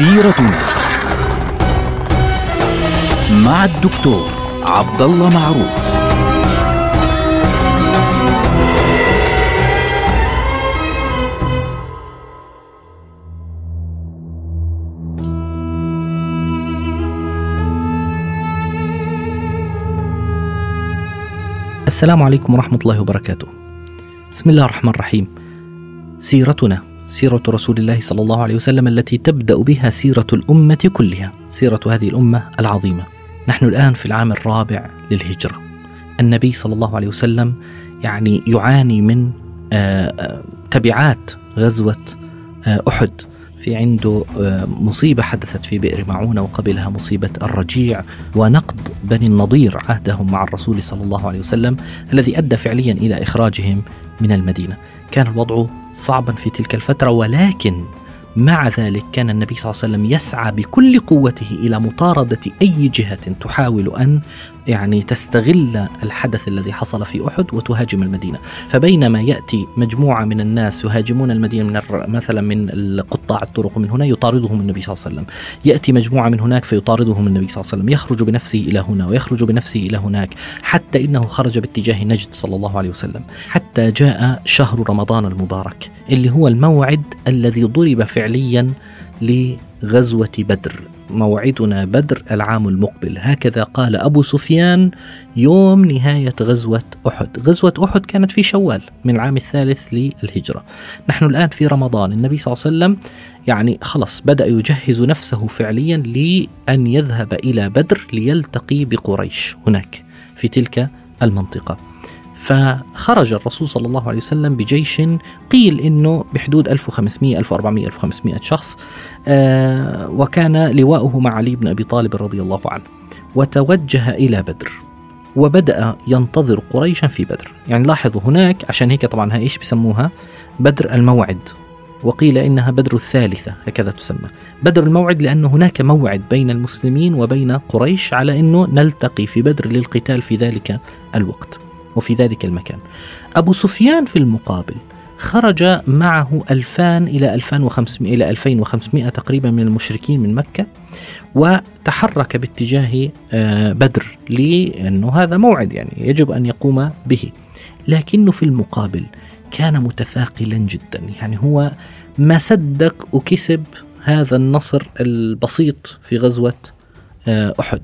سيرتنا مع الدكتور عبد الله معروف السلام عليكم ورحمة الله وبركاته. بسم الله الرحمن الرحيم. سيرتنا سيرة رسول الله صلى الله عليه وسلم التي تبدأ بها سيرة الأمة كلها، سيرة هذه الأمة العظيمة. نحن الآن في العام الرابع للهجرة. النبي صلى الله عليه وسلم يعني يعاني من آه، آه، تبعات غزوة آه، أحد في عنده مصيبة حدثت في بئر معونة وقبلها مصيبة الرجيع ونقض بني النضير عهدهم مع الرسول صلى الله عليه وسلم الذي أدى فعليا إلى إخراجهم من المدينة. كان الوضع صعبا في تلك الفترة ولكن مع ذلك كان النبي صلى الله عليه وسلم يسعى بكل قوته إلى مطاردة أي جهة تحاول أن يعني تستغل الحدث الذي حصل في أحد وتهاجم المدينة، فبينما يأتي مجموعة من الناس يهاجمون المدينة من مثلا من قطاع الطرق من هنا يطاردهم النبي صلى الله عليه وسلم، يأتي مجموعة من هناك فيطاردهم النبي صلى الله عليه وسلم، يخرج بنفسه إلى هنا ويخرج بنفسه إلى هناك، حتى إنه خرج باتجاه نجد صلى الله عليه وسلم، حتى جاء شهر رمضان المبارك اللي هو الموعد الذي ضرب فعليا لغزوة بدر. موعدنا بدر العام المقبل. هكذا قال أبو سفيان يوم نهاية غزوة أحد. غزوة أحد كانت في شوال من العام الثالث للهجرة. نحن الآن في رمضان. النبي صلى الله عليه وسلم يعني خلص بدأ يجهز نفسه فعليا لأن يذهب إلى بدر ليلتقي بقريش هناك في تلك المنطقة. فخرج الرسول صلى الله عليه وسلم بجيش قيل إنه بحدود 1500 1400 1500 شخص آه وكان لواؤه مع علي بن أبي طالب رضي الله عنه. وتوجه إلى بدر وبدأ ينتظر قريشا في بدر. يعني لاحظوا هناك عشان هيك طبعا إيش بسموها؟ بدر الموعد. وقيل إنها بدر الثالثة هكذا تسمى. بدر الموعد لأن هناك موعد بين المسلمين وبين قريش على إنه نلتقي في بدر للقتال في ذلك الوقت. وفي ذلك المكان. أبو سفيان في المقابل خرج معه ألفان إلى 2500 إلى 2500 تقريبا من المشركين من مكة وتحرك باتجاه آه، بدر لأنه هذا موعد يعني يجب أن يقوم به. لكنه في المقابل كان متثاقلا جدا. يعني هو ما صدق وكسب هذا النصر البسيط في غزوة آه، أحد.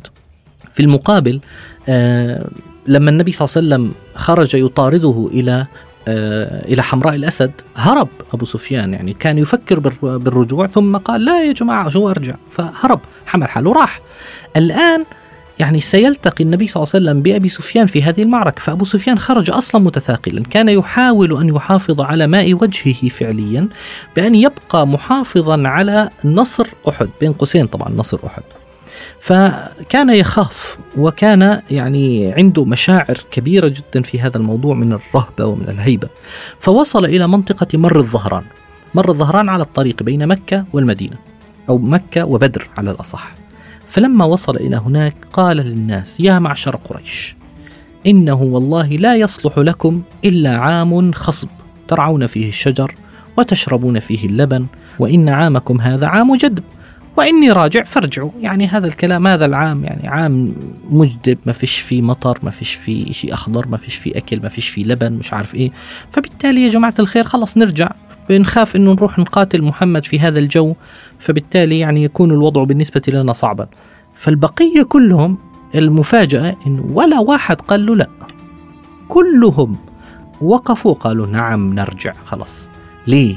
في المقابل آه، لما النبي صلى الله عليه وسلم خرج يطارده إلى آه، إلى حمراء الأسد هرب أبو سفيان يعني كان يفكر بالرجوع ثم قال لا يا جماعة شو أرجع؟ فهرب حمل حاله راح الآن يعني سيلتقي النبي صلى الله عليه وسلم بأبي سفيان في هذه المعركة. فأبو سفيان خرج أصلا متثاقلا كان يحاول أن يحافظ على ماء وجهه فعليا بأن يبقى محافظا على نصر أحد بين قوسين طبعا نصر أحد. فكان يخاف وكان يعني عنده مشاعر كبيرة جدا في هذا الموضوع من الرهبة ومن الهيبة. فوصل إلى منطقة مر الظهران. مر الظهران على الطريق بين مكة والمدينة أو مكة وبدر على الأصح. فلما وصل إلى هناك قال للناس يا معشر قريش إنه والله لا يصلح لكم إلا عام خصب ترعون فيه الشجر وتشربون فيه اللبن وإن عامكم هذا عام جدب. وإني راجع فارجعوا. يعني هذا الكلام هذا العام يعني عام مجدب. ما فيش فيه مطر ما فيش فيه شيء أخضر ما فيش فيه أكل ما فيش فيه لبن مش عارف إيه. فبالتالي يا جماعة الخير خلص نرجع. بنخاف إنه نروح نقاتل محمد في هذا الجو. فبالتالي يعني يكون الوضع بالنسبة لنا صعبا. فالبقية كلهم المفاجأة انه ولا واحد قال له لا. كلهم وقفوا قالوا نعم نرجع. خلص ليه؟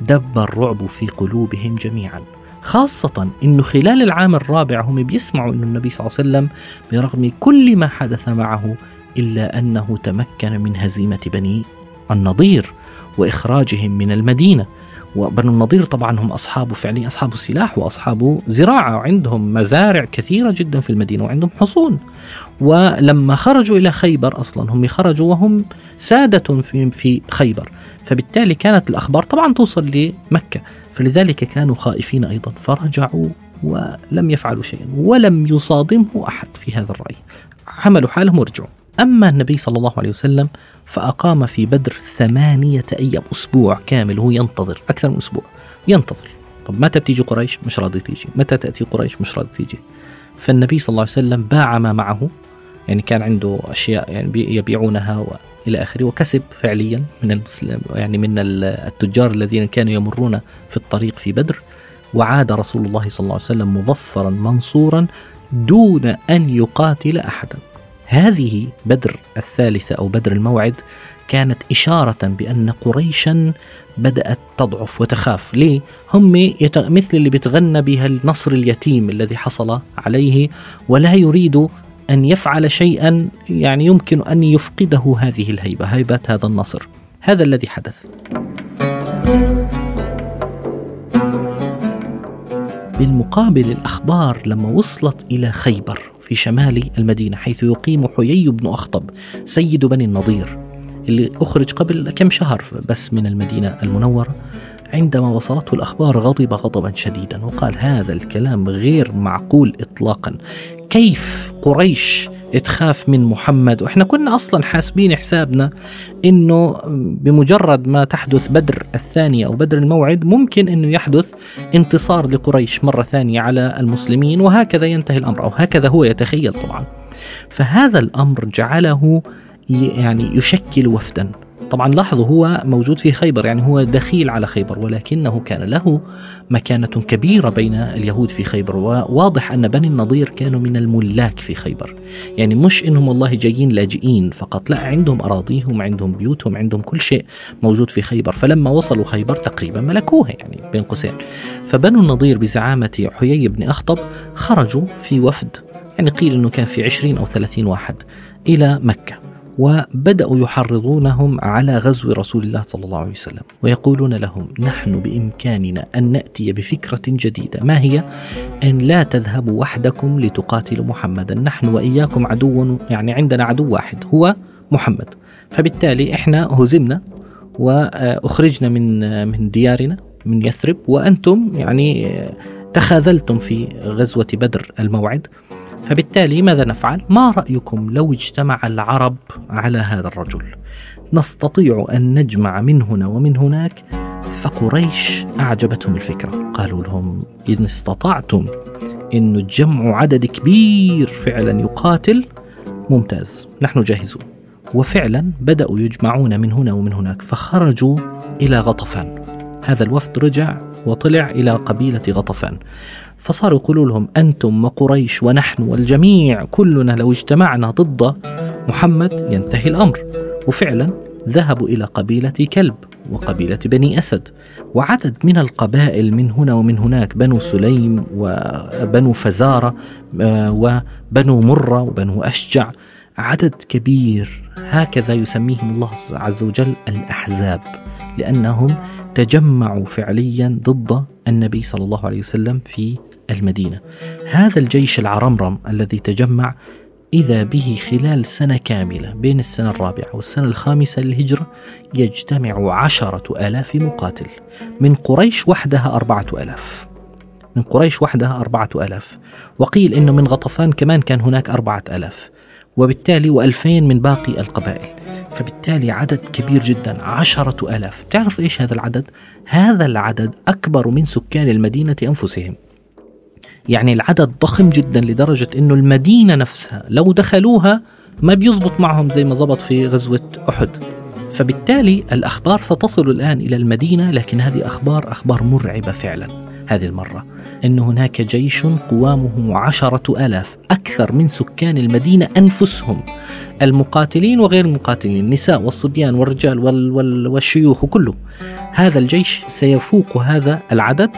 دب الرعب في قلوبهم جميعا. خاصة أنه خلال العام الرابع هم بيسمعوا أن النبي صلى الله عليه وسلم برغم كل ما حدث معه إلا أنه تمكن من هزيمة بني النضير وإخراجهم من المدينة. وبنو النضير طبعا هم أصحاب فعليا أصحاب السلاح وأصحاب زراعة وعندهم مزارع كثيرة جدا في المدينة وعندهم حصون. ولما خرجوا إلى خيبر أصلا هم خرجوا وهم سادة في, في خيبر. فبالتالي كانت الأخبار طبعا توصل لمكة. فلذلك كانوا خائفين أيضا. فرجعوا ولم يفعلوا شيئا ولم يصادمه أحد في هذا الرأي. عملوا حالهم ورجعوا. أما النبي صلى الله عليه وسلم فأقام في بدر ثمانية أيام أسبوع كامل هو ينتظر أكثر من أسبوع ينتظر. طب متى بتيجي قريش؟ مش راضي تيجي. متى تأتي قريش؟ مش راضي تيجي. فالنبي صلى الله عليه وسلم باع ما معه يعني كان عنده أشياء يعني يبيعونها إلى آخره وكسب فعليا من المسلم يعني من التجار الذين كانوا يمرون في الطريق في بدر. وعاد رسول الله صلى الله عليه وسلم مظفرا منصورا دون أن يقاتل أحدا. هذه بدر الثالثة أو بدر الموعد كانت إشارة بأن قريشا بدأت تضعف وتخاف. ليه؟ هم يت... مثل اللي بيتغنى بها النصر اليتيم الذي حصل عليه ولا يريد أن يفعل شيئا يعني يمكن أن يفقده هذه الهيبة هيبة هذا النصر. هذا الذي حدث. بالمقابل الأخبار لما وصلت إلى خيبر في شمال المدينة حيث يقيم حيي بن أخطب سيد بني النضير اللي أخرج قبل كم شهر بس من المدينة المنورة عندما وصلته الأخبار غضب غضبا شديدا وقال هذا الكلام غير معقول إطلاقا. كيف قريش تخاف من محمد. وإحنا كنا أصلا حاسبين حسابنا إنه بمجرد ما تحدث بدر الثانية أو بدر الموعد ممكن إنه يحدث انتصار لقريش مرة ثانية على المسلمين وهكذا ينتهي الأمر أو هكذا هو يتخيل طبعا. فهذا الأمر جعله يعني يشكل وفدا. طبعا لاحظوا هو موجود في خيبر يعني هو دخيل على خيبر ولكنه كان له مكانة كبيرة بين اليهود في خيبر وواضح أن بني النضير كانوا من الملاك في خيبر. يعني مش إنهم والله جايين لاجئين فقط لا عندهم أراضيهم عندهم بيوتهم عندهم كل شيء موجود في خيبر. فلما وصلوا خيبر تقريبا ملكوها يعني بين قوسين. فبنو النضير بزعامة حيي بن أخطب خرجوا في وفد يعني قيل أنه كان في عشرين أو ثلاثين واحد إلى مكة. وبدأوا يحرضونهم على غزو رسول الله صلى الله عليه وسلم ويقولون لهم نحن بإمكاننا أن نأتي بفكرة جديدة. ما هي؟ أن لا تذهبوا وحدكم لتقاتلوا محمدا. نحن وإياكم عدو يعني عندنا عدو واحد هو محمد. فبالتالي إحنا هزمنا وأخرجنا من من ديارنا من يثرب. وأنتم يعني تخاذلتم في غزوة بدر الموعد. فبالتالي ماذا نفعل؟ ما رأيكم لو اجتمع العرب على هذا الرجل؟ نستطيع أن نجمع من هنا ومن هناك؟ فقريش أعجبتهم الفكرة. قالوا لهم إن استطعتم أن جمع عدد كبير فعلا يقاتل ممتاز نحن جاهزون. وفعلا بدأوا يجمعون من هنا ومن هناك فخرجوا إلى غطفان. هذا الوفد رجع وطلع إلى قبيلة غطفان. فصاروا يقولوا لهم أنتم وقريش ونحن والجميع كلنا لو اجتمعنا ضد محمد ينتهي الأمر. وفعلا ذهبوا إلى قبيلة كلب وقبيلة بني أسد. وعدد من القبائل من هنا ومن هناك بنو سليم وبنو فزارة آه، وبنو مرة وبنو أشجع. عدد كبير. هكذا يسميهم الله عز وجل الأحزاب لأنهم تجمعوا فعليا ضد النبي صلى الله عليه وسلم في المدينة. هذا الجيش العرمرم الذي تجمع إذا به خلال سنة كاملة بين السنة الرابعة والسنة الخامسة للهجرة يجتمع عشرة آلاف مقاتل. من قريش وحدها أربعة آلاف. من قريش وحدها أربعة آلاف. وقيل إنه من غطفان كمان كان هناك أربعة آلاف. وبالتالي وألفين من باقي القبائل. فبالتالي عدد كبير جدا عشرة آلاف. تعرف إيش هذا العدد؟ هذا العدد أكبر من سكان المدينة أنفسهم. يعني العدد ضخم جدا لدرجة أنه المدينة نفسها لو دخلوها ما بيزبط معهم زي ما زبط في غزوة أحد. فبالتالي الأخبار ستصل الآن إلى المدينة لكن هذه أخبار أخبار مرعبة فعلا هذه المرة. أن هناك جيش قوامه عشرة ألاف أكثر من سكان المدينة أنفسهم. المقاتلين وغير المقاتلين النساء والصبيان والرجال وال وال والشيوخ وكله هذا الجيش سيفوق هذا العدد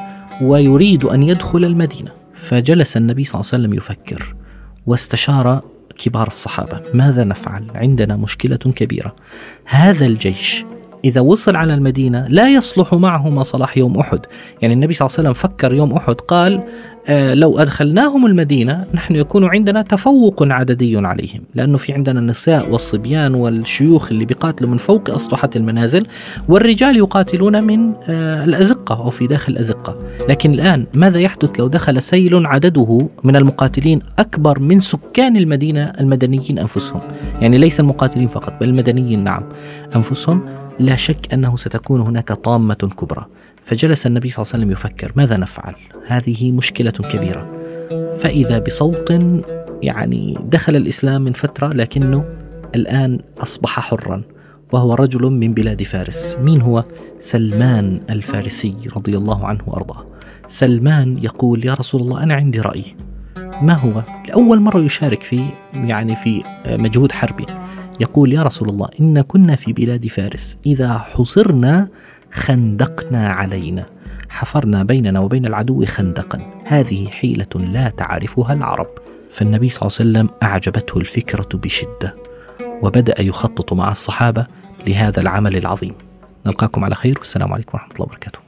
ويريد أن يدخل المدينة. فجلس النبي صلى الله عليه وسلم يفكر واستشار كبار الصحابة. ماذا نفعل؟ عندنا مشكلة كبيرة. هذا الجيش إذا وصل على المدينة لا يصلح معه ما صلاح يوم أحد. يعني النبي صلى الله عليه وسلم فكر يوم أحد قال آه لو أدخلناهم المدينة نحن يكون عندنا تفوق عددي عليهم لأنه في عندنا النساء والصبيان والشيوخ اللي بيقاتلوا من فوق أسطحة المنازل والرجال يقاتلون من آه الأزقة أو في داخل الأزقة. لكن الآن ماذا يحدث لو دخل سيل عدده من المقاتلين أكبر من سكان المدينة المدنيين أنفسهم؟ يعني ليس المقاتلين فقط بل المدنيين نعم أنفسهم. لا شك أنه ستكون هناك طامة كبرى. فجلس النبي صلى الله عليه وسلم يفكر ماذا نفعل؟ هذه مشكلة كبيرة. فإذا بصوت يعني دخل الإسلام من فترة لكنه الآن أصبح حرا. وهو رجل من بلاد فارس. مين هو؟ سلمان الفارسي رضي الله عنه وأرضاه. سلمان يقول يا رسول الله أنا عندي رأي. ما هو؟ لأول مرة يشارك في يعني في مجهود حربي. يقول يا رسول الله إن كنا في بلاد فارس إذا حصرنا خندقنا علينا. حفرنا بيننا وبين العدو خندقا. هذه حيلة لا تعرفها العرب. فالنبي صلى الله عليه وسلم أعجبته الفكرة بشدة وبدأ يخطط مع الصحابة لهذا العمل العظيم. نلقاكم على خير. والسلام عليكم ورحمة الله وبركاته.